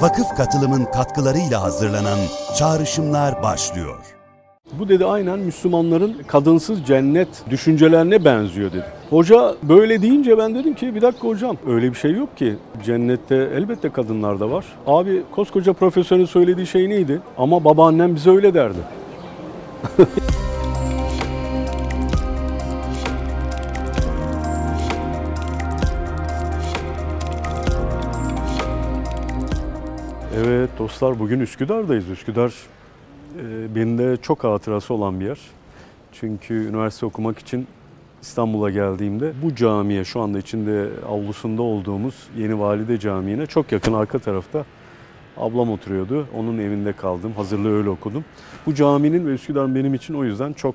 vakıf katılımın katkılarıyla hazırlanan Çağrışımlar başlıyor. Bu dedi aynen Müslümanların kadınsız cennet düşüncelerine benziyor dedi. Hoca böyle deyince ben dedim ki bir dakika hocam öyle bir şey yok ki. Cennette elbette kadınlar da var. Abi koskoca profesörün söylediği şey neydi? Ama babaannem bize öyle derdi. Evet dostlar bugün Üsküdar'dayız. Üsküdar e, benim de çok hatırası olan bir yer. Çünkü üniversite okumak için İstanbul'a geldiğimde bu camiye şu anda içinde avlusunda olduğumuz Yeni Valide Camii'ne çok yakın arka tarafta ablam oturuyordu. Onun evinde kaldım. Hazırlığı öyle okudum. Bu caminin ve Üsküdar'ın benim için o yüzden çok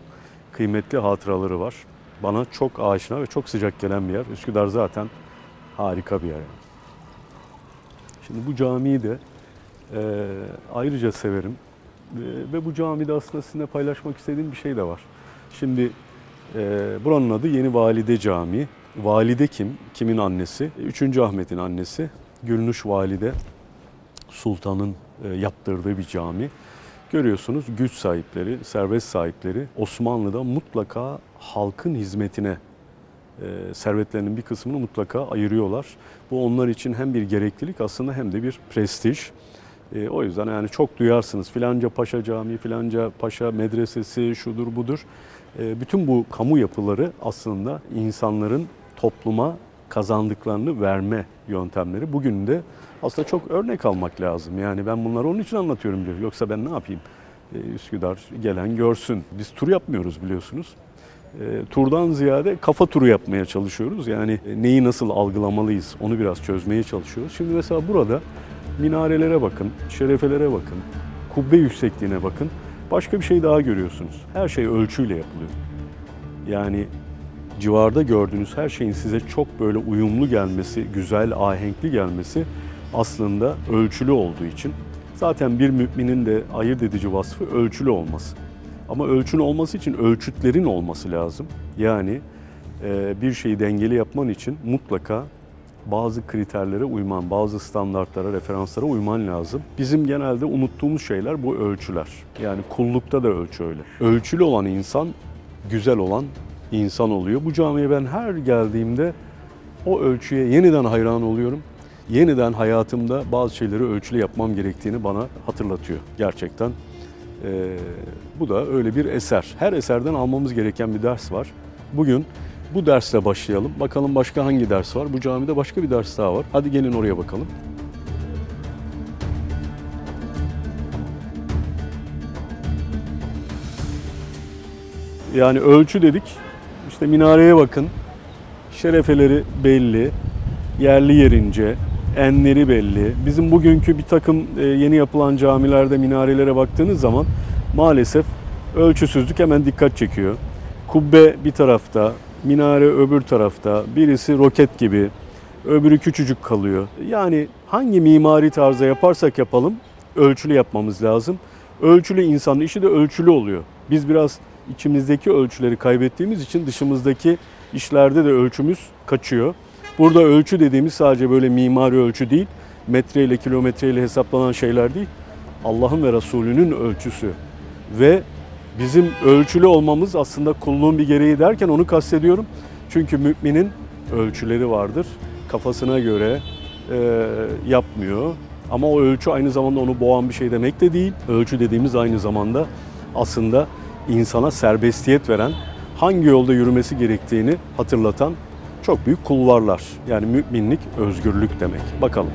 kıymetli hatıraları var. Bana çok aşina ve çok sıcak gelen bir yer. Üsküdar zaten harika bir yer. Yani. Şimdi bu camiyi de e, ayrıca severim. E, ve bu camide aslında sizinle paylaşmak istediğim bir şey de var. Şimdi e, buranın adı Yeni Valide Camii. Valide kim? Kimin annesi? Üçüncü Ahmet'in annesi. Gülnüş Valide Sultan'ın e, yaptırdığı bir cami. Görüyorsunuz güç sahipleri, servet sahipleri Osmanlı'da mutlaka halkın hizmetine e, servetlerinin bir kısmını mutlaka ayırıyorlar. Bu onlar için hem bir gereklilik aslında hem de bir prestij. E, o yüzden yani çok duyarsınız filanca paşa camii, filanca paşa medresesi, şudur budur. E, bütün bu kamu yapıları aslında insanların topluma kazandıklarını verme yöntemleri. Bugün de aslında çok örnek almak lazım. Yani ben bunları onun için anlatıyorum diyor. Yoksa ben ne yapayım? E, Üsküdar gelen görsün. Biz tur yapmıyoruz biliyorsunuz. E, turdan ziyade kafa turu yapmaya çalışıyoruz. Yani neyi nasıl algılamalıyız onu biraz çözmeye çalışıyoruz. Şimdi mesela burada minarelere bakın, şerefelere bakın, kubbe yüksekliğine bakın. Başka bir şey daha görüyorsunuz. Her şey ölçüyle yapılıyor. Yani civarda gördüğünüz her şeyin size çok böyle uyumlu gelmesi, güzel, ahenkli gelmesi aslında ölçülü olduğu için. Zaten bir müminin de ayırt edici vasfı ölçülü olması. Ama ölçün olması için ölçütlerin olması lazım. Yani bir şeyi dengeli yapman için mutlaka bazı kriterlere uyman, bazı standartlara, referanslara uyman lazım. Bizim genelde unuttuğumuz şeyler bu ölçüler. Yani kullukta da ölçü öyle. Ölçülü olan insan, güzel olan insan oluyor. Bu camiye ben her geldiğimde o ölçüye yeniden hayran oluyorum. Yeniden hayatımda bazı şeyleri ölçülü yapmam gerektiğini bana hatırlatıyor gerçekten. Ee, bu da öyle bir eser. Her eserden almamız gereken bir ders var. Bugün bu dersle başlayalım. Bakalım başka hangi ders var? Bu camide başka bir ders daha var. Hadi gelin oraya bakalım. Yani ölçü dedik. İşte minareye bakın. Şerefeleri belli. Yerli yerince. Enleri belli. Bizim bugünkü bir takım e, yeni yapılan camilerde minarelere baktığınız zaman maalesef ölçüsüzlük hemen dikkat çekiyor. Kubbe bir tarafta, minare öbür tarafta, birisi roket gibi, öbürü küçücük kalıyor. Yani hangi mimari tarza yaparsak yapalım ölçülü yapmamız lazım. Ölçülü insanın işi de ölçülü oluyor. Biz biraz içimizdeki ölçüleri kaybettiğimiz için dışımızdaki işlerde de ölçümüz kaçıyor. Burada ölçü dediğimiz sadece böyle mimari ölçü değil, metreyle kilometreyle hesaplanan şeyler değil. Allah'ın ve Resulünün ölçüsü ve bizim ölçülü olmamız aslında kulluğun bir gereği derken onu kastediyorum. Çünkü müminin ölçüleri vardır. Kafasına göre e, yapmıyor. Ama o ölçü aynı zamanda onu boğan bir şey demek de değil. Ölçü dediğimiz aynı zamanda aslında insana serbestiyet veren, hangi yolda yürümesi gerektiğini hatırlatan çok büyük kulvarlar. Yani müminlik özgürlük demek. Bakalım.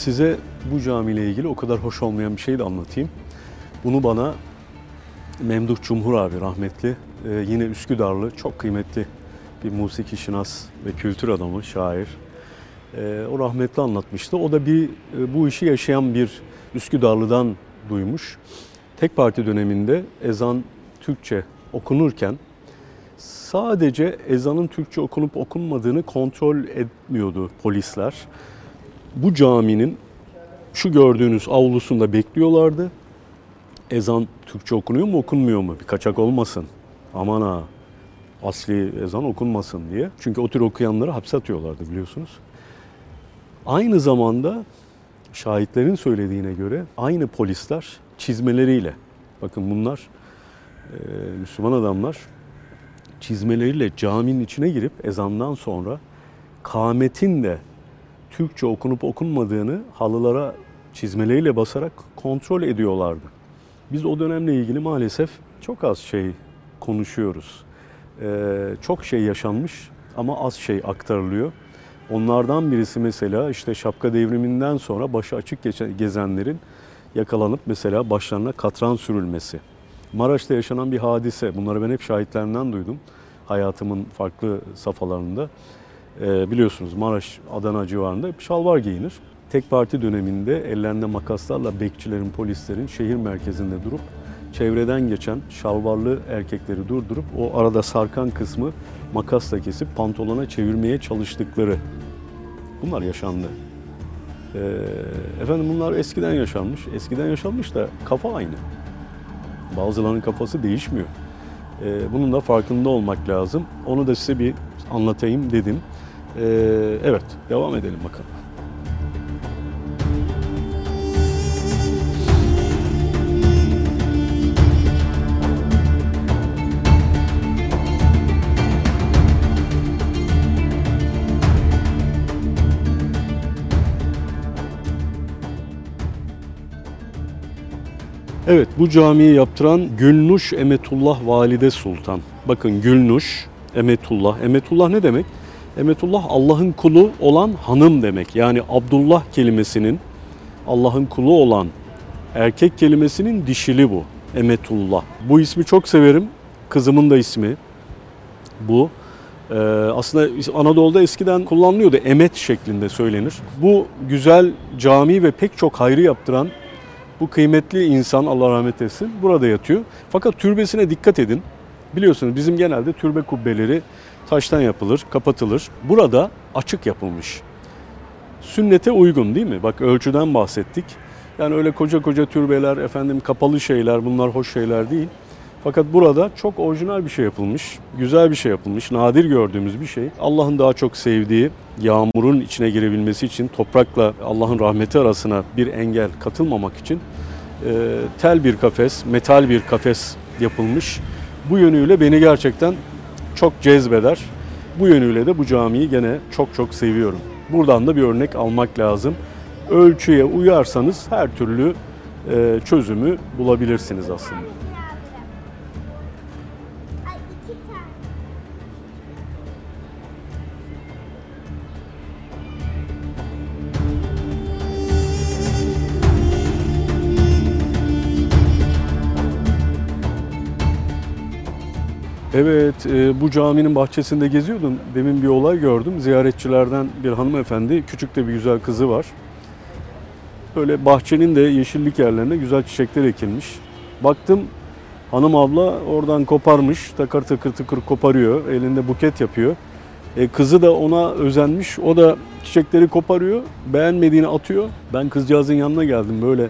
Size bu camiyle ilgili o kadar hoş olmayan bir şey de anlatayım. Bunu bana Memduh Cumhur abi rahmetli, e, yine Üsküdarlı, çok kıymetli bir musiki şinas ve kültür adamı, şair. E, o rahmetli anlatmıştı. O da bir e, bu işi yaşayan bir Üsküdarlı'dan duymuş. Tek parti döneminde ezan Türkçe okunurken Sadece ezanın Türkçe okunup okunmadığını kontrol etmiyordu polisler. Bu caminin şu gördüğünüz avlusunda bekliyorlardı. Ezan Türkçe okunuyor mu okunmuyor mu? Bir kaçak olmasın. Aman ha asli ezan okunmasın diye. Çünkü o tür okuyanları hapse atıyorlardı biliyorsunuz. Aynı zamanda şahitlerin söylediğine göre aynı polisler çizmeleriyle, bakın bunlar e, Müslüman adamlar çizmeleriyle caminin içine girip ezandan sonra kametin de Türkçe okunup okunmadığını halılara çizmeleriyle basarak kontrol ediyorlardı. Biz o dönemle ilgili maalesef çok az şey konuşuyoruz. Ee, çok şey yaşanmış ama az şey aktarılıyor. Onlardan birisi mesela işte şapka devriminden sonra başı açık gezenlerin yakalanıp mesela başlarına katran sürülmesi. Maraş'ta yaşanan bir hadise. Bunları ben hep şahitlerinden duydum. Hayatımın farklı safhalarında. Ee, biliyorsunuz Maraş, Adana civarında hep şalvar giyinir. Tek parti döneminde ellerinde makaslarla bekçilerin, polislerin şehir merkezinde durup çevreden geçen şalvarlı erkekleri durdurup o arada sarkan kısmı makasla kesip pantolona çevirmeye çalıştıkları bunlar yaşandı. Ee, efendim bunlar eskiden yaşanmış. Eskiden yaşanmış da kafa aynı. Bazılarının kafası değişmiyor. Ee, bunun da farkında olmak lazım. Onu da size bir anlatayım dedim. Ee, evet, devam edelim bakalım. Evet bu camiyi yaptıran Gülnuş Emetullah Valide Sultan. Bakın Gülnuş Emetullah. Emetullah ne demek? Emetullah Allah'ın kulu olan hanım demek. Yani Abdullah kelimesinin Allah'ın kulu olan erkek kelimesinin dişili bu. Emetullah. Bu ismi çok severim. Kızımın da ismi bu. Ee, aslında Anadolu'da eskiden kullanılıyordu. Emet şeklinde söylenir. Bu güzel cami ve pek çok hayrı yaptıran bu kıymetli insan Allah rahmet etsin burada yatıyor. Fakat türbesine dikkat edin. Biliyorsunuz bizim genelde türbe kubbeleri taştan yapılır, kapatılır. Burada açık yapılmış. Sünnete uygun değil mi? Bak ölçüden bahsettik. Yani öyle koca koca türbeler, efendim kapalı şeyler bunlar hoş şeyler değil. Fakat burada çok orijinal bir şey yapılmış, güzel bir şey yapılmış, nadir gördüğümüz bir şey. Allah'ın daha çok sevdiği yağmurun içine girebilmesi için toprakla Allah'ın rahmeti arasına bir engel katılmamak için e, tel bir kafes, metal bir kafes yapılmış. Bu yönüyle beni gerçekten çok cezbeder. Bu yönüyle de bu camiyi gene çok çok seviyorum. Buradan da bir örnek almak lazım. Ölçüye uyarsanız her türlü e, çözümü bulabilirsiniz aslında. Evet, e, bu caminin bahçesinde geziyordum. Demin bir olay gördüm. Ziyaretçilerden bir hanımefendi, küçük de bir güzel kızı var. Böyle bahçenin de yeşillik yerlerine güzel çiçekler ekilmiş. Baktım hanım abla oradan koparmış, takır takır takır koparıyor, elinde buket yapıyor. E, kızı da ona özenmiş, o da çiçekleri koparıyor, beğenmediğini atıyor. Ben kızcağızın yanına geldim böyle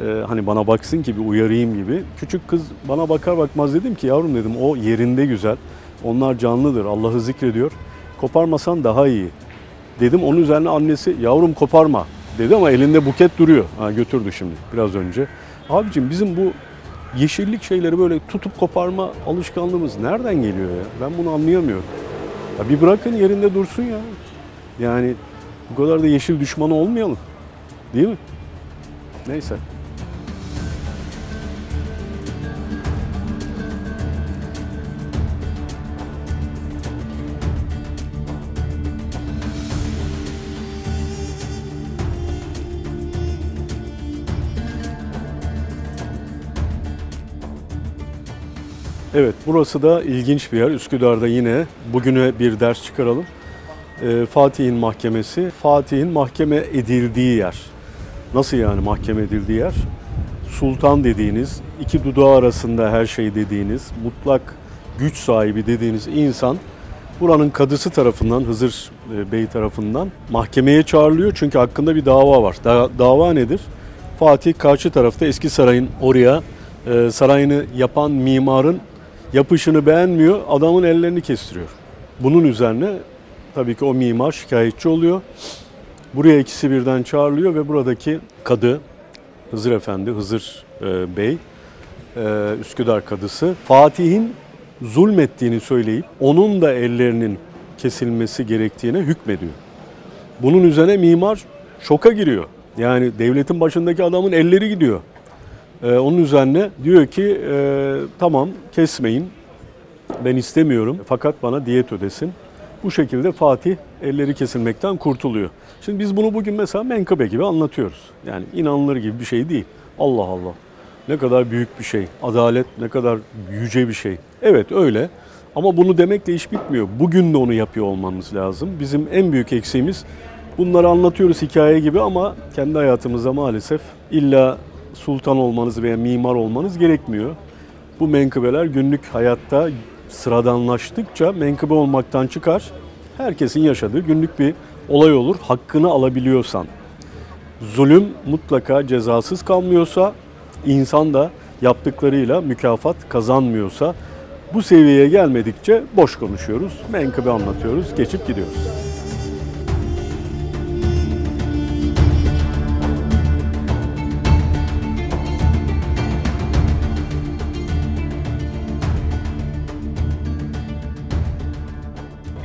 e, hani bana baksın ki bir uyarayım gibi. Küçük kız bana bakar bakmaz dedim ki yavrum dedim o yerinde güzel. Onlar canlıdır. Allah'ı zikrediyor. Koparmasan daha iyi. Dedim onun üzerine annesi yavrum koparma dedi ama elinde buket duruyor. Ha, götürdü şimdi biraz önce. Abicim bizim bu yeşillik şeyleri böyle tutup koparma alışkanlığımız nereden geliyor ya? Ben bunu anlayamıyorum. Ya bir bırakın yerinde dursun ya. Yani bu kadar da yeşil düşmanı olmayalım. Değil mi? Neyse. Evet, burası da ilginç bir yer. Üsküdar'da yine bugüne bir ders çıkaralım. Ee, Fatih'in mahkemesi, Fatih'in mahkeme edildiği yer. Nasıl yani mahkeme edildiği yer? Sultan dediğiniz, iki dudağı arasında her şey dediğiniz, mutlak güç sahibi dediğiniz insan buranın kadısı tarafından, Hızır e, Bey tarafından mahkemeye çağrılıyor. Çünkü hakkında bir dava var. Da- dava nedir? Fatih karşı tarafta eski sarayın oraya e, sarayını yapan mimarın yapışını beğenmiyor. Adamın ellerini kestiriyor. Bunun üzerine tabii ki o mimar şikayetçi oluyor. Buraya ikisi birden çağrılıyor ve buradaki kadı Hızır Efendi, Hızır e, Bey, e, Üsküdar kadısı Fatih'in zulmettiğini söyleyip onun da ellerinin kesilmesi gerektiğine hükmediyor. Bunun üzerine mimar şoka giriyor. Yani devletin başındaki adamın elleri gidiyor. E, onun üzerine diyor ki e, tamam kesmeyin ben istemiyorum fakat bana diyet ödesin. Bu şekilde Fatih elleri kesilmekten kurtuluyor. Şimdi biz bunu bugün mesela menkıbe gibi anlatıyoruz. Yani inanılır gibi bir şey değil. Allah Allah. Ne kadar büyük bir şey. Adalet ne kadar yüce bir şey. Evet öyle. Ama bunu demekle iş bitmiyor. Bugün de onu yapıyor olmamız lazım. Bizim en büyük eksiğimiz bunları anlatıyoruz hikaye gibi ama kendi hayatımızda maalesef illa sultan olmanız veya mimar olmanız gerekmiyor. Bu menkıbeler günlük hayatta sıradanlaştıkça menkıbe olmaktan çıkar. Herkesin yaşadığı günlük bir olay olur. Hakkını alabiliyorsan. Zulüm mutlaka cezasız kalmıyorsa, insan da yaptıklarıyla mükafat kazanmıyorsa bu seviyeye gelmedikçe boş konuşuyoruz, menkıbe anlatıyoruz, geçip gidiyoruz.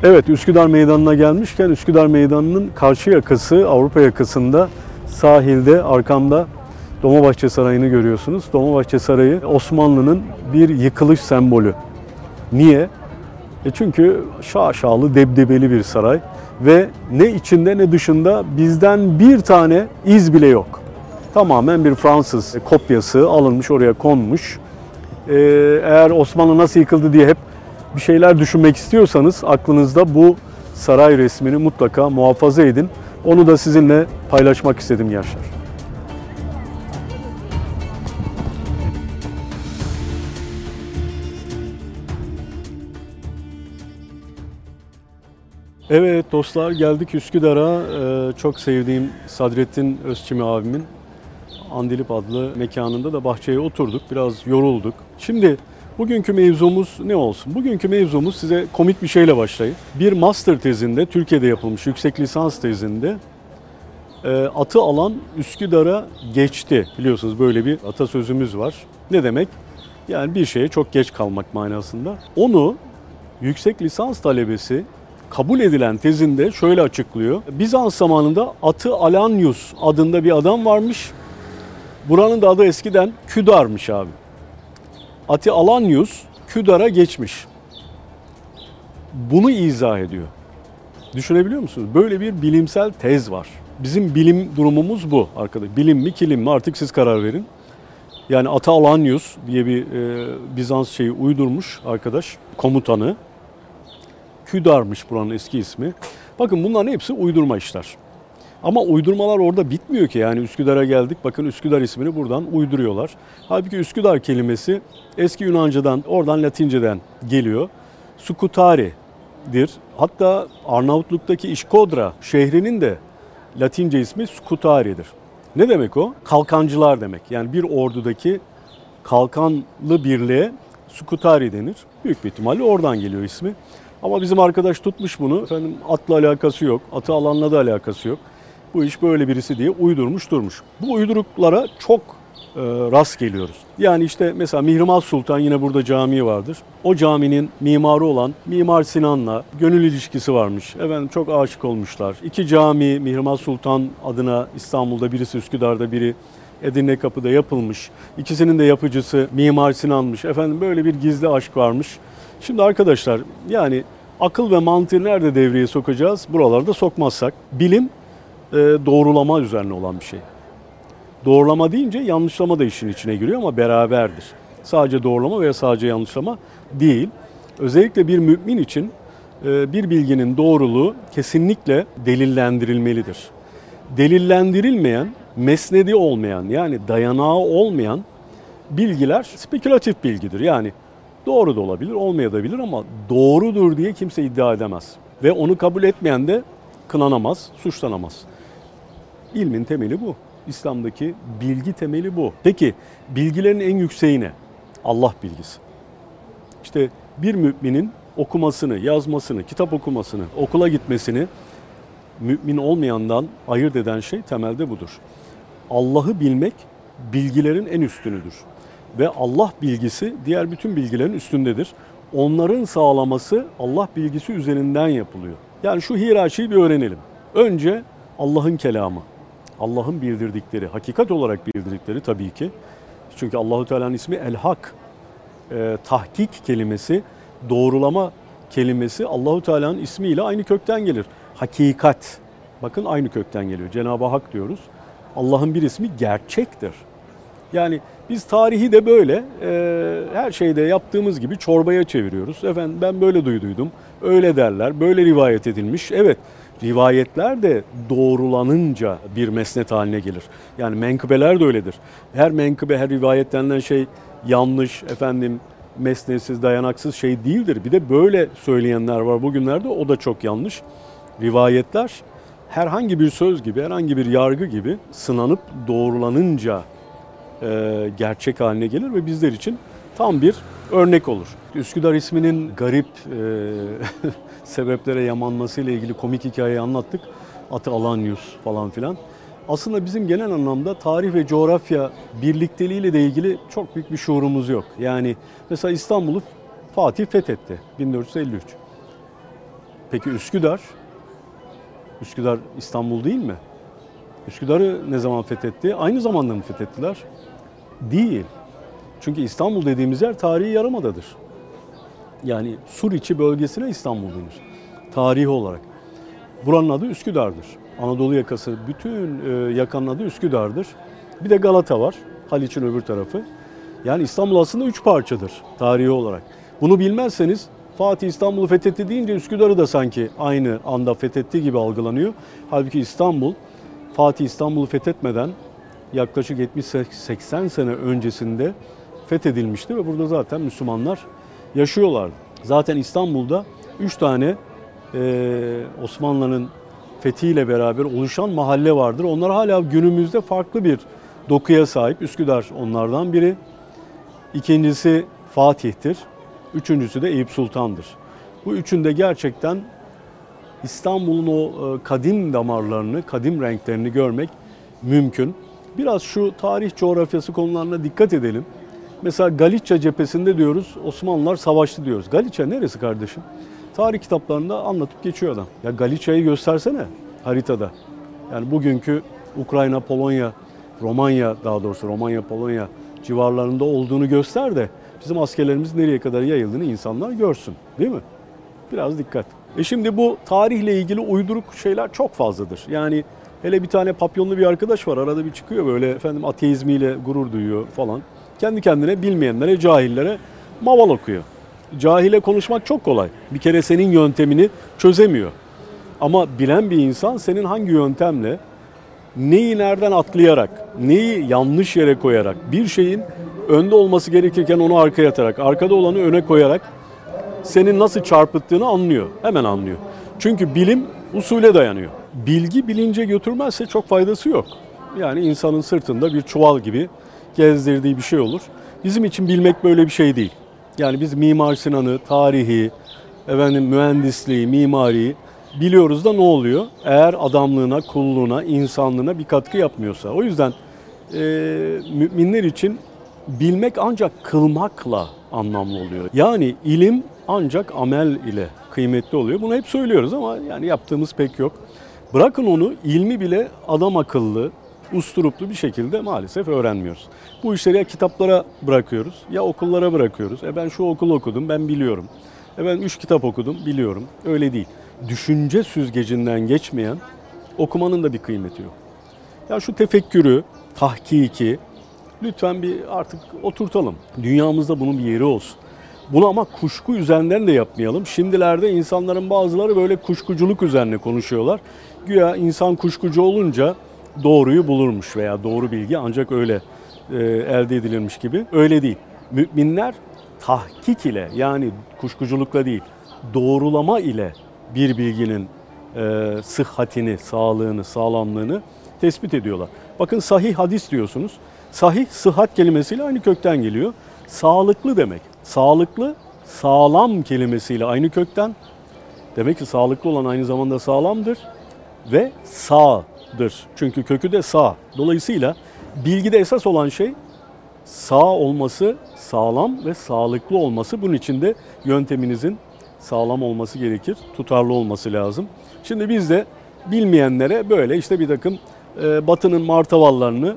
Evet Üsküdar Meydanı'na gelmişken Üsküdar Meydanı'nın karşı yakası Avrupa yakasında sahilde arkamda Dolmabahçe Sarayı'nı görüyorsunuz. Dolmabahçe Sarayı Osmanlı'nın bir yıkılış sembolü. Niye? E çünkü şaşalı debdebeli bir saray ve ne içinde ne dışında bizden bir tane iz bile yok. Tamamen bir Fransız kopyası alınmış oraya konmuş. Ee, eğer Osmanlı nasıl yıkıldı diye hep bir şeyler düşünmek istiyorsanız aklınızda bu saray resmini mutlaka muhafaza edin. Onu da sizinle paylaşmak istedim Yaşar. Evet dostlar geldik Üsküdar'a. Ee, çok sevdiğim Sadrettin Özçimi abimin Andilip adlı mekanında da bahçeye oturduk. Biraz yorulduk. Şimdi bugünkü mevzumuz ne olsun? Bugünkü mevzumuz size komik bir şeyle başlayayım. Bir master tezinde, Türkiye'de yapılmış yüksek lisans tezinde e, atı alan Üsküdar'a geçti. Biliyorsunuz böyle bir atasözümüz var. Ne demek? Yani bir şeye çok geç kalmak manasında. Onu yüksek lisans talebesi kabul edilen tezinde şöyle açıklıyor. Bizans zamanında Atı Alanius adında bir adam varmış. Buranın da adı eskiden Küdar'mış abi. Ati Alanius Küdar'a geçmiş. Bunu izah ediyor. Düşünebiliyor musunuz? Böyle bir bilimsel tez var. Bizim bilim durumumuz bu arkadaş. Bilim mi kilim mi artık siz karar verin. Yani Ata Alanius diye bir e, Bizans şeyi uydurmuş arkadaş komutanı. Küdar'mış buranın eski ismi. Bakın bunların hepsi uydurma işler. Ama uydurmalar orada bitmiyor ki. Yani Üsküdar'a geldik. Bakın Üsküdar ismini buradan uyduruyorlar. Halbuki Üsküdar kelimesi eski Yunanca'dan, oradan Latinceden geliyor. Sukutari'dir. Hatta Arnavutluk'taki İşkodra şehrinin de Latince ismi Skutari'dir. Ne demek o? Kalkancılar demek. Yani bir ordudaki kalkanlı birliğe Skutari denir. Büyük bir ihtimalle oradan geliyor ismi. Ama bizim arkadaş tutmuş bunu. Efendim atla alakası yok, atı alanla da alakası yok. Bu iş böyle birisi diye uydurmuş durmuş. Bu uyduruklara çok e, rast geliyoruz. Yani işte mesela Mihrimah Sultan yine burada cami vardır. O caminin mimarı olan Mimar Sinan'la gönül ilişkisi varmış. Efendim çok aşık olmuşlar. İki cami Mihrimah Sultan adına İstanbul'da birisi Üsküdar'da biri Edirne Kapı'da yapılmış. İkisinin de yapıcısı Mimar Sinan'mış. Efendim böyle bir gizli aşk varmış. Şimdi arkadaşlar yani akıl ve mantığı nerede devreye sokacağız? Buralarda sokmazsak. Bilim doğrulama üzerine olan bir şey. Doğrulama deyince yanlışlama da işin içine giriyor ama beraberdir. Sadece doğrulama veya sadece yanlışlama değil. Özellikle bir mümin için e, bir bilginin doğruluğu kesinlikle delillendirilmelidir. Delillendirilmeyen, mesnedi olmayan yani dayanağı olmayan bilgiler spekülatif bilgidir. Yani Doğru da olabilir, olmayabilir ama doğrudur diye kimse iddia edemez. Ve onu kabul etmeyen de kınanamaz, suçlanamaz. İlmin temeli bu. İslam'daki bilgi temeli bu. Peki bilgilerin en yükseği ne? Allah bilgisi. İşte bir müminin okumasını, yazmasını, kitap okumasını, okula gitmesini mümin olmayandan ayırt eden şey temelde budur. Allah'ı bilmek bilgilerin en üstünüdür. Ve Allah bilgisi diğer bütün bilgilerin üstündedir. Onların sağlaması Allah bilgisi üzerinden yapılıyor. Yani şu hiyerarşiyi bir öğrenelim. Önce Allah'ın kelamı, Allah'ın bildirdikleri, hakikat olarak bildirdikleri tabii ki. Çünkü Allahu Teala'nın ismi El Hak. E, tahkik kelimesi, doğrulama kelimesi Allahu Teala'nın ismiyle aynı kökten gelir. Hakikat. Bakın aynı kökten geliyor. Cenab-ı Hak diyoruz. Allah'ın bir ismi gerçektir. Yani biz tarihi de böyle e, her şeyde yaptığımız gibi çorbaya çeviriyoruz. Efendim ben böyle duyduydum, öyle derler, böyle rivayet edilmiş. Evet rivayetler de doğrulanınca bir mesnet haline gelir. Yani menkıbeler de öyledir. Her menkıbe, her rivayet denilen şey yanlış, efendim mesnetsiz, dayanaksız şey değildir. Bir de böyle söyleyenler var bugünlerde o da çok yanlış. Rivayetler herhangi bir söz gibi, herhangi bir yargı gibi sınanıp doğrulanınca e, gerçek haline gelir ve bizler için tam bir örnek olur. Üsküdar isminin garip e, sebeplere yamanması ile ilgili komik hikayeyi anlattık. Atı Alanyus falan filan. Aslında bizim genel anlamda tarih ve coğrafya birlikteliği ile de ilgili çok büyük bir şuurumuz yok. Yani mesela İstanbul'u Fatih fethetti 1453. Peki Üsküdar? Üsküdar İstanbul değil mi? Üsküdar'ı ne zaman fethetti? Aynı zamanda mı fethettiler? Değil. Çünkü İstanbul dediğimiz yer tarihi yarımadadır. Yani Suriçi bölgesine İstanbul denir. Tarihi olarak. Buranın adı Üsküdar'dır. Anadolu yakası bütün e, yakanın adı Üsküdar'dır. Bir de Galata var. Haliç'in öbür tarafı. Yani İstanbul aslında üç parçadır tarihi olarak. Bunu bilmezseniz Fatih İstanbul'u fethetti deyince Üsküdar'ı da sanki aynı anda fethetti gibi algılanıyor. Halbuki İstanbul Fatih İstanbul'u fethetmeden yaklaşık 70-80 sene öncesinde fethedilmişti ve burada zaten Müslümanlar yaşıyorlardı. Zaten İstanbul'da 3 tane e, Osmanlı'nın fethiyle beraber oluşan mahalle vardır. Onlar hala günümüzde farklı bir dokuya sahip. Üsküdar onlardan biri. İkincisi Fatih'tir. Üçüncüsü de Eyüp Sultan'dır. Bu üçünde gerçekten İstanbul'un o e, kadim damarlarını, kadim renklerini görmek mümkün. Biraz şu tarih coğrafyası konularına dikkat edelim. Mesela Galicia cephesinde diyoruz Osmanlılar savaştı diyoruz. Galicia neresi kardeşim? Tarih kitaplarında anlatıp geçiyor adam. Ya Galicia'yı göstersene haritada. Yani bugünkü Ukrayna, Polonya, Romanya daha doğrusu Romanya, Polonya civarlarında olduğunu göster de bizim askerlerimiz nereye kadar yayıldığını insanlar görsün. Değil mi? Biraz dikkat. E şimdi bu tarihle ilgili uyduruk şeyler çok fazladır. Yani hele bir tane papyonlu bir arkadaş var arada bir çıkıyor böyle efendim ateizmiyle gurur duyuyor falan. Kendi kendine bilmeyenlere, cahillere maval okuyor. Cahile konuşmak çok kolay. Bir kere senin yöntemini çözemiyor. Ama bilen bir insan senin hangi yöntemle neyi nereden atlayarak, neyi yanlış yere koyarak, bir şeyin önde olması gerekirken onu arkaya atarak, arkada olanı öne koyarak senin nasıl çarpıttığını anlıyor. Hemen anlıyor. Çünkü bilim usule dayanıyor. Bilgi bilince götürmezse çok faydası yok. Yani insanın sırtında bir çuval gibi gezdirdiği bir şey olur. Bizim için bilmek böyle bir şey değil. Yani biz Mimar Sinan'ı, tarihi, efendim mühendisliği, mimariyi biliyoruz da ne oluyor? Eğer adamlığına, kulluğuna, insanlığına bir katkı yapmıyorsa. O yüzden e, müminler için bilmek ancak kılmakla anlamlı oluyor. Yani ilim ancak amel ile kıymetli oluyor. Bunu hep söylüyoruz ama yani yaptığımız pek yok. Bırakın onu ilmi bile adam akıllı, usturuplu bir şekilde maalesef öğrenmiyoruz. Bu işleri ya kitaplara bırakıyoruz ya okullara bırakıyoruz. E ben şu okul okudum ben biliyorum. E ben üç kitap okudum biliyorum. Öyle değil. Düşünce süzgecinden geçmeyen okumanın da bir kıymeti yok. Ya şu tefekkürü, tahkiki lütfen bir artık oturtalım. Dünyamızda bunun bir yeri olsun. Bunu ama kuşku üzerinden de yapmayalım. Şimdilerde insanların bazıları böyle kuşkuculuk üzerine konuşuyorlar. Güya insan kuşkucu olunca doğruyu bulurmuş veya doğru bilgi ancak öyle e, elde edilirmiş gibi. Öyle değil. Müminler tahkik ile yani kuşkuculukla değil doğrulama ile bir bilginin e, sıhhatini, sağlığını, sağlamlığını tespit ediyorlar. Bakın sahih hadis diyorsunuz. Sahih sıhhat kelimesiyle aynı kökten geliyor. Sağlıklı demek. Sağlıklı, sağlam kelimesiyle aynı kökten. Demek ki sağlıklı olan aynı zamanda sağlamdır ve sağdır. Çünkü kökü de sağ. Dolayısıyla bilgide esas olan şey sağ olması, sağlam ve sağlıklı olması. Bunun için de yönteminizin sağlam olması gerekir, tutarlı olması lazım. Şimdi biz de bilmeyenlere böyle işte bir takım e, batının martavallarını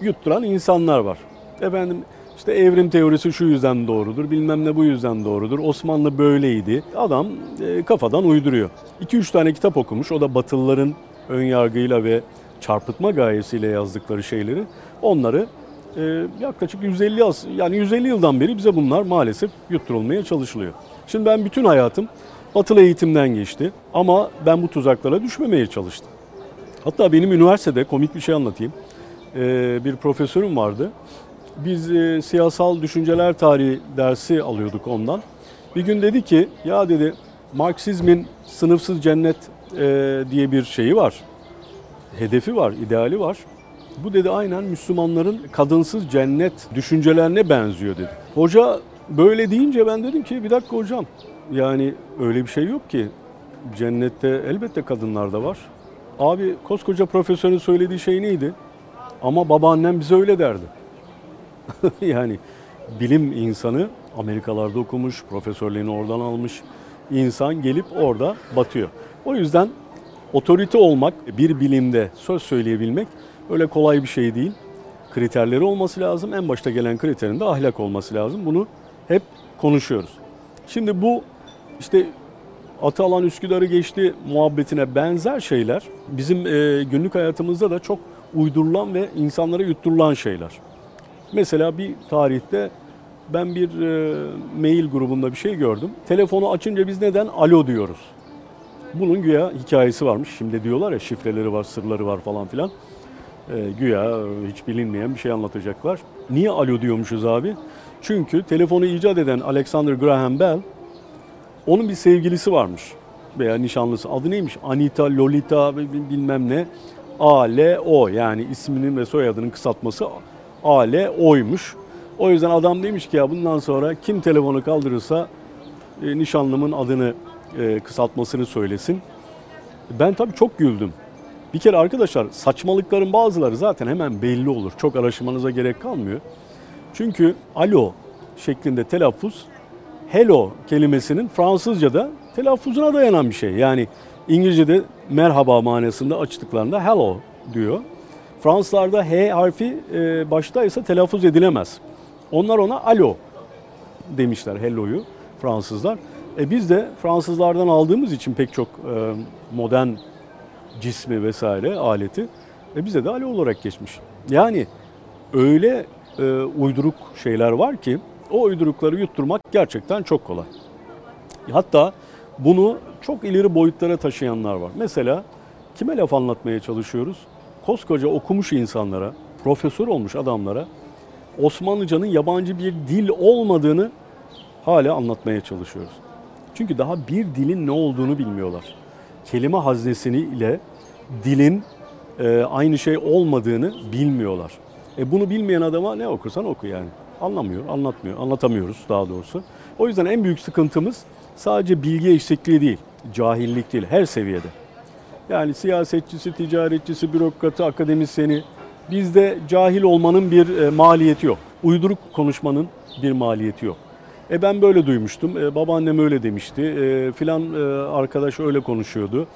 yutturan insanlar var. Efendim işte evrim teorisi şu yüzden doğrudur, bilmem ne bu yüzden doğrudur. Osmanlı böyleydi. Adam e, kafadan uyduruyor. 2-3 tane kitap okumuş. O da Batılıların ön yargıyla ve çarpıtma gayesiyle yazdıkları şeyleri. Onları e, yaklaşık 150 as yani 150 yıldan beri bize bunlar maalesef yutturulmaya çalışılıyor. Şimdi ben bütün hayatım batılı eğitimden geçti ama ben bu tuzaklara düşmemeye çalıştım. Hatta benim üniversitede komik bir şey anlatayım. Ee, bir profesörüm vardı. Biz e, siyasal düşünceler tarihi dersi alıyorduk ondan. Bir gün dedi ki ya dedi Marksizmin sınıfsız cennet e, diye bir şeyi var. Hedefi var, ideali var. Bu dedi aynen Müslümanların kadınsız cennet düşüncelerine benziyor dedi. Hoca böyle deyince ben dedim ki bir dakika hocam yani öyle bir şey yok ki. Cennette elbette kadınlar da var. Abi koskoca profesörün söylediği şey neydi? Ama babaannem bize öyle derdi. yani bilim insanı Amerikalarda okumuş, profesörlüğünü oradan almış insan gelip orada batıyor. O yüzden otorite olmak, bir bilimde söz söyleyebilmek öyle kolay bir şey değil. Kriterleri olması lazım. En başta gelen kriterin de ahlak olması lazım. Bunu hep konuşuyoruz. Şimdi bu işte Atalan Üsküdar'ı geçti muhabbetine benzer şeyler bizim e, günlük hayatımızda da çok uydurulan ve insanlara yutturulan şeyler. Mesela bir tarihte ben bir e, mail grubunda bir şey gördüm. Telefonu açınca biz neden alo diyoruz? Bunun güya hikayesi varmış. Şimdi diyorlar ya şifreleri var, sırları var falan filan. E, güya hiç bilinmeyen bir şey anlatacaklar. Niye alo diyormuşuz abi? Çünkü telefonu icat eden Alexander Graham Bell onun bir sevgilisi varmış veya nişanlısı. Adı neymiş? Anita, Lolita bilmem ne. A, L, O yani isminin ve soyadının kısaltması A, L, O'ymuş. O yüzden adam demiş ki ya bundan sonra kim telefonu kaldırırsa e, nişanlımın adını e, kısaltmasını söylesin. Ben tabii çok güldüm. Bir kere arkadaşlar saçmalıkların bazıları zaten hemen belli olur. Çok araştırmanıza gerek kalmıyor. Çünkü alo şeklinde telaffuz hello kelimesinin Fransızca'da telaffuzuna dayanan bir şey. Yani İngilizce'de merhaba manasında açtıklarında hello diyor. Fransızlarda H harfi e, baştaysa telaffuz edilemez. Onlar ona alo demişler hello'yu Fransızlar. E biz de Fransızlardan aldığımız için pek çok e, modern cismi vesaire aleti e bize de alo olarak geçmiş. Yani öyle e, uyduruk şeyler var ki o uydurukları yutturmak gerçekten çok kolay. Hatta bunu çok ileri boyutlara taşıyanlar var. Mesela kime laf anlatmaya çalışıyoruz? Koskoca okumuş insanlara, profesör olmuş adamlara Osmanlıcanın yabancı bir dil olmadığını hala anlatmaya çalışıyoruz. Çünkü daha bir dilin ne olduğunu bilmiyorlar. Kelime haznesini ile dilin e, aynı şey olmadığını bilmiyorlar. E bunu bilmeyen adama ne okursan oku yani anlamıyor, anlatmıyor, anlatamıyoruz daha doğrusu. O yüzden en büyük sıkıntımız sadece bilgi eksikliği değil, cahillik değil her seviyede. Yani siyasetçisi, ticaretçisi, bürokratı, akademisyeni bizde cahil olmanın bir e, maliyeti yok. Uyduruk konuşmanın bir maliyeti yok. E ben böyle duymuştum, e, babaannem öyle demişti, e, filan e, arkadaş öyle konuşuyordu.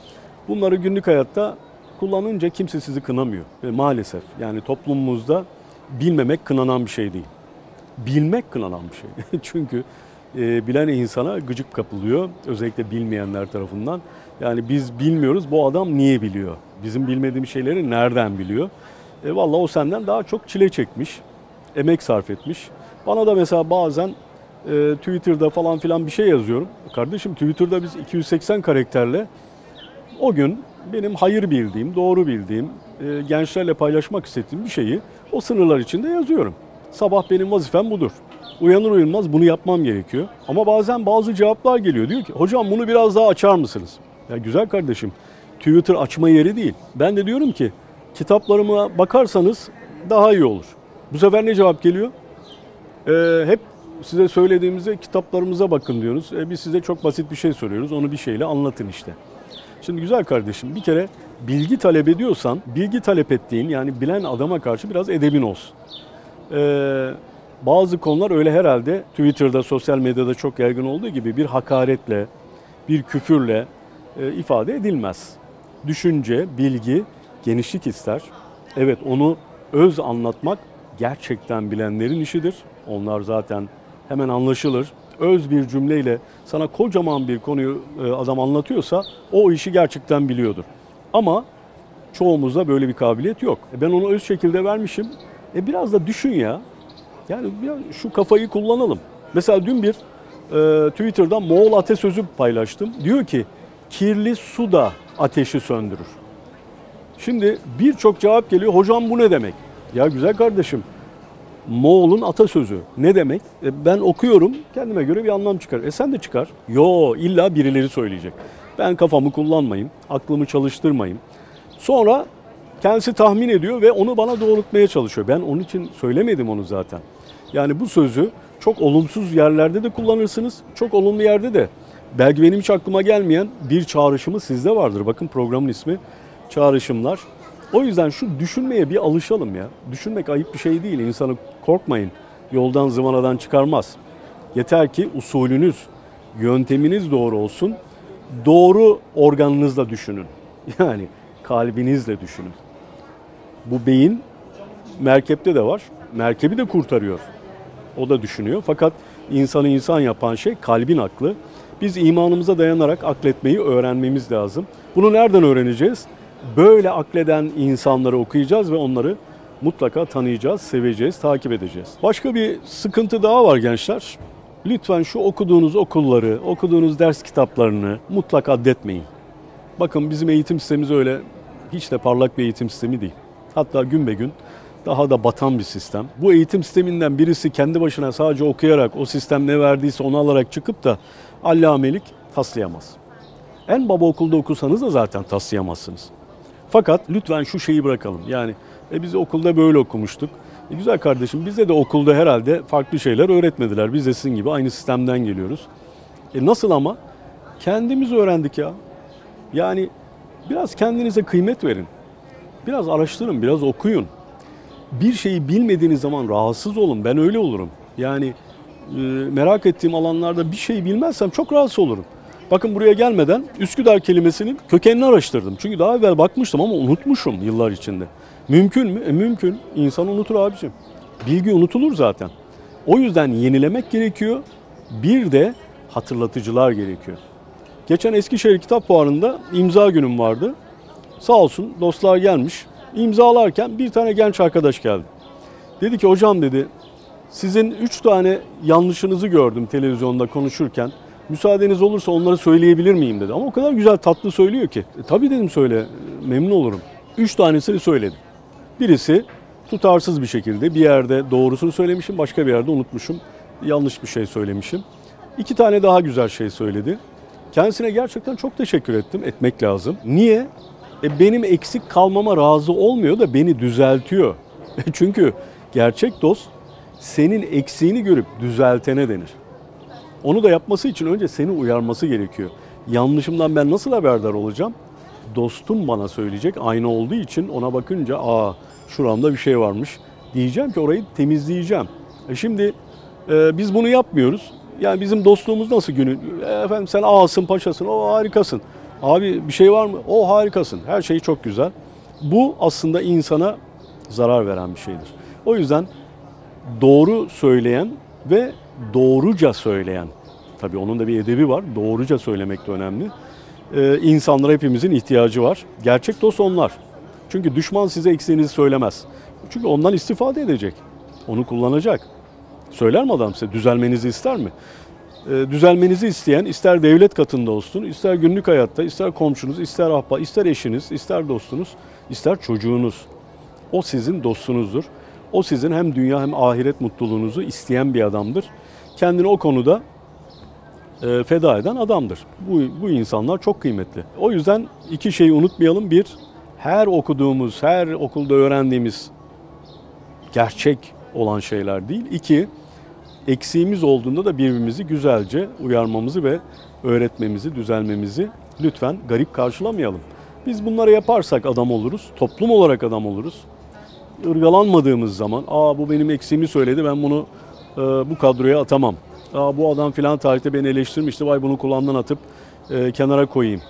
Bunları günlük hayatta kullanınca kimse sizi kınamıyor. E, maalesef yani toplumumuzda bilmemek kınanan bir şey değil bilmek kınanan bir şey. Çünkü e, bilen insana gıcık kapılıyor. Özellikle bilmeyenler tarafından. Yani biz bilmiyoruz bu adam niye biliyor? Bizim bilmediğimiz şeyleri nereden biliyor? E, Valla o senden daha çok çile çekmiş. Emek sarf etmiş. Bana da mesela bazen e, Twitter'da falan filan bir şey yazıyorum. Kardeşim Twitter'da biz 280 karakterle o gün benim hayır bildiğim, doğru bildiğim, e, gençlerle paylaşmak istediğim bir şeyi o sınırlar içinde yazıyorum. Sabah benim vazifem budur. Uyanır uyanmaz bunu yapmam gerekiyor. Ama bazen bazı cevaplar geliyor. Diyor ki hocam bunu biraz daha açar mısınız? Ya güzel kardeşim Twitter açma yeri değil. Ben de diyorum ki kitaplarıma bakarsanız daha iyi olur. Bu sefer ne cevap geliyor? Ee, hep size söylediğimizde kitaplarımıza bakın diyoruz. E, biz size çok basit bir şey soruyoruz. Onu bir şeyle anlatın işte. Şimdi güzel kardeşim bir kere bilgi talep ediyorsan bilgi talep ettiğin yani bilen adama karşı biraz edebin olsun. Ee, bazı konular öyle herhalde Twitter'da, sosyal medyada çok yaygın olduğu gibi bir hakaretle, bir küfürle e, ifade edilmez. Düşünce, bilgi genişlik ister. Evet onu öz anlatmak gerçekten bilenlerin işidir. Onlar zaten hemen anlaşılır. Öz bir cümleyle sana kocaman bir konuyu e, adam anlatıyorsa o işi gerçekten biliyordur. Ama çoğumuzda böyle bir kabiliyet yok. E, ben onu öz şekilde vermişim. E biraz da düşün ya. Yani şu kafayı kullanalım. Mesela dün bir e, Twitter'dan Moğol atasözü paylaştım. Diyor ki kirli su da ateşi söndürür. Şimdi birçok cevap geliyor. Hocam bu ne demek? Ya güzel kardeşim Moğol'un atasözü. Ne demek? E, ben okuyorum kendime göre bir anlam çıkar. E sen de çıkar. Yo illa birileri söyleyecek. Ben kafamı kullanmayayım, aklımı çalıştırmayayım. Sonra kendisi tahmin ediyor ve onu bana doğrultmaya çalışıyor. Ben onun için söylemedim onu zaten. Yani bu sözü çok olumsuz yerlerde de kullanırsınız, çok olumlu yerde de. Belki benim hiç aklıma gelmeyen bir çağrışımı sizde vardır. Bakın programın ismi Çağrışımlar. O yüzden şu düşünmeye bir alışalım ya. Düşünmek ayıp bir şey değil. İnsanı korkmayın. Yoldan zıvanadan çıkarmaz. Yeter ki usulünüz, yönteminiz doğru olsun. Doğru organınızla düşünün. Yani kalbinizle düşünün. Bu beyin merkepte de var. Merkebi de kurtarıyor. O da düşünüyor. Fakat insanı insan yapan şey kalbin aklı. Biz imanımıza dayanarak akletmeyi öğrenmemiz lazım. Bunu nereden öğreneceğiz? Böyle akleden insanları okuyacağız ve onları mutlaka tanıyacağız, seveceğiz, takip edeceğiz. Başka bir sıkıntı daha var gençler. Lütfen şu okuduğunuz okulları, okuduğunuz ders kitaplarını mutlaka addetmeyin. Bakın bizim eğitim sistemimiz öyle hiç de parlak bir eğitim sistemi değil. Hatta gün be gün daha da batan bir sistem. Bu eğitim sisteminden birisi kendi başına sadece okuyarak o sistem ne verdiyse onu alarak çıkıp da allamelik taslayamaz. En baba okulda okusanız da zaten taslayamazsınız. Fakat lütfen şu şeyi bırakalım. Yani e biz okulda böyle okumuştuk. E güzel kardeşim bize de okulda herhalde farklı şeyler öğretmediler. Biz de sizin gibi aynı sistemden geliyoruz. E nasıl ama? Kendimiz öğrendik ya. Yani biraz kendinize kıymet verin. Biraz araştırın, biraz okuyun. Bir şeyi bilmediğiniz zaman rahatsız olun. Ben öyle olurum. Yani e, merak ettiğim alanlarda bir şey bilmezsem çok rahatsız olurum. Bakın buraya gelmeden Üsküdar kelimesinin kökenini araştırdım. Çünkü daha evvel bakmıştım ama unutmuşum yıllar içinde. Mümkün mü? E, mümkün. İnsan unutur abicim. Bilgi unutulur zaten. O yüzden yenilemek gerekiyor. Bir de hatırlatıcılar gerekiyor. Geçen Eskişehir Kitap Fuarı'nda imza günüm vardı. Sağ olsun dostlar gelmiş. İmzalarken bir tane genç arkadaş geldi. Dedi ki hocam dedi sizin üç tane yanlışınızı gördüm televizyonda konuşurken. Müsaadeniz olursa onları söyleyebilir miyim dedi. Ama o kadar güzel tatlı söylüyor ki. E, tabii dedim söyle memnun olurum. Üç tanesini söyledim. Birisi tutarsız bir şekilde bir yerde doğrusunu söylemişim, başka bir yerde unutmuşum. Yanlış bir şey söylemişim. İki tane daha güzel şey söyledi. Kendisine gerçekten çok teşekkür ettim. Etmek lazım. Niye? E benim eksik kalmama razı olmuyor da beni düzeltiyor. Çünkü gerçek dost senin eksiğini görüp düzeltene denir. Onu da yapması için önce seni uyarması gerekiyor. Yanlışımdan ben nasıl haberdar olacağım? Dostum bana söyleyecek. Aynı olduğu için ona bakınca aa şuramda bir şey varmış diyeceğim ki orayı temizleyeceğim. E şimdi e, biz bunu yapmıyoruz. Yani bizim dostluğumuz nasıl günü? E, efendim sen ağasın paşasın o harikasın. Abi bir şey var mı? O harikasın. Her şey çok güzel. Bu aslında insana zarar veren bir şeydir. O yüzden doğru söyleyen ve doğruca söyleyen, tabii onun da bir edebi var, doğruca söylemek de önemli. Ee, insanlara hepimizin ihtiyacı var. Gerçek dost onlar. Çünkü düşman size eksiğinizi söylemez. Çünkü ondan istifade edecek. Onu kullanacak. Söyler mi adam size? Düzelmenizi ister mi? Ee, düzelmenizi isteyen ister devlet katında olsun, ister günlük hayatta, ister komşunuz, ister ahba, ister eşiniz, ister dostunuz, ister çocuğunuz. O sizin dostunuzdur. O sizin hem dünya hem ahiret mutluluğunuzu isteyen bir adamdır. Kendini o konuda e, feda eden adamdır. Bu, bu insanlar çok kıymetli. O yüzden iki şeyi unutmayalım. Bir, her okuduğumuz, her okulda öğrendiğimiz gerçek olan şeyler değil. İki, eksiğimiz olduğunda da birbirimizi güzelce uyarmamızı ve öğretmemizi, düzelmemizi lütfen garip karşılamayalım. Biz bunları yaparsak adam oluruz, toplum olarak adam oluruz. Irgalanmadığımız zaman, aa bu benim eksiğimi söyledi, ben bunu e, bu kadroya atamam. Aa bu adam filan tarihte beni eleştirmişti, vay bunu kulağımdan atıp e, kenara koyayım.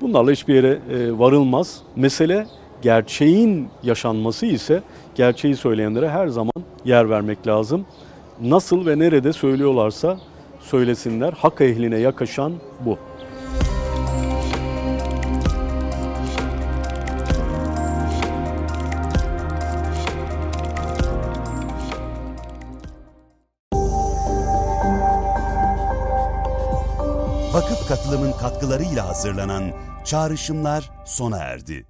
Bunlarla hiçbir yere e, varılmaz. Mesele gerçeğin yaşanması ise gerçeği söyleyenlere her zaman yer vermek lazım. Nasıl ve nerede söylüyorlarsa söylesinler. Hak ehline yakışan bu. Katılımın katkılarıyla hazırlanan Çağrışımlar sona erdi.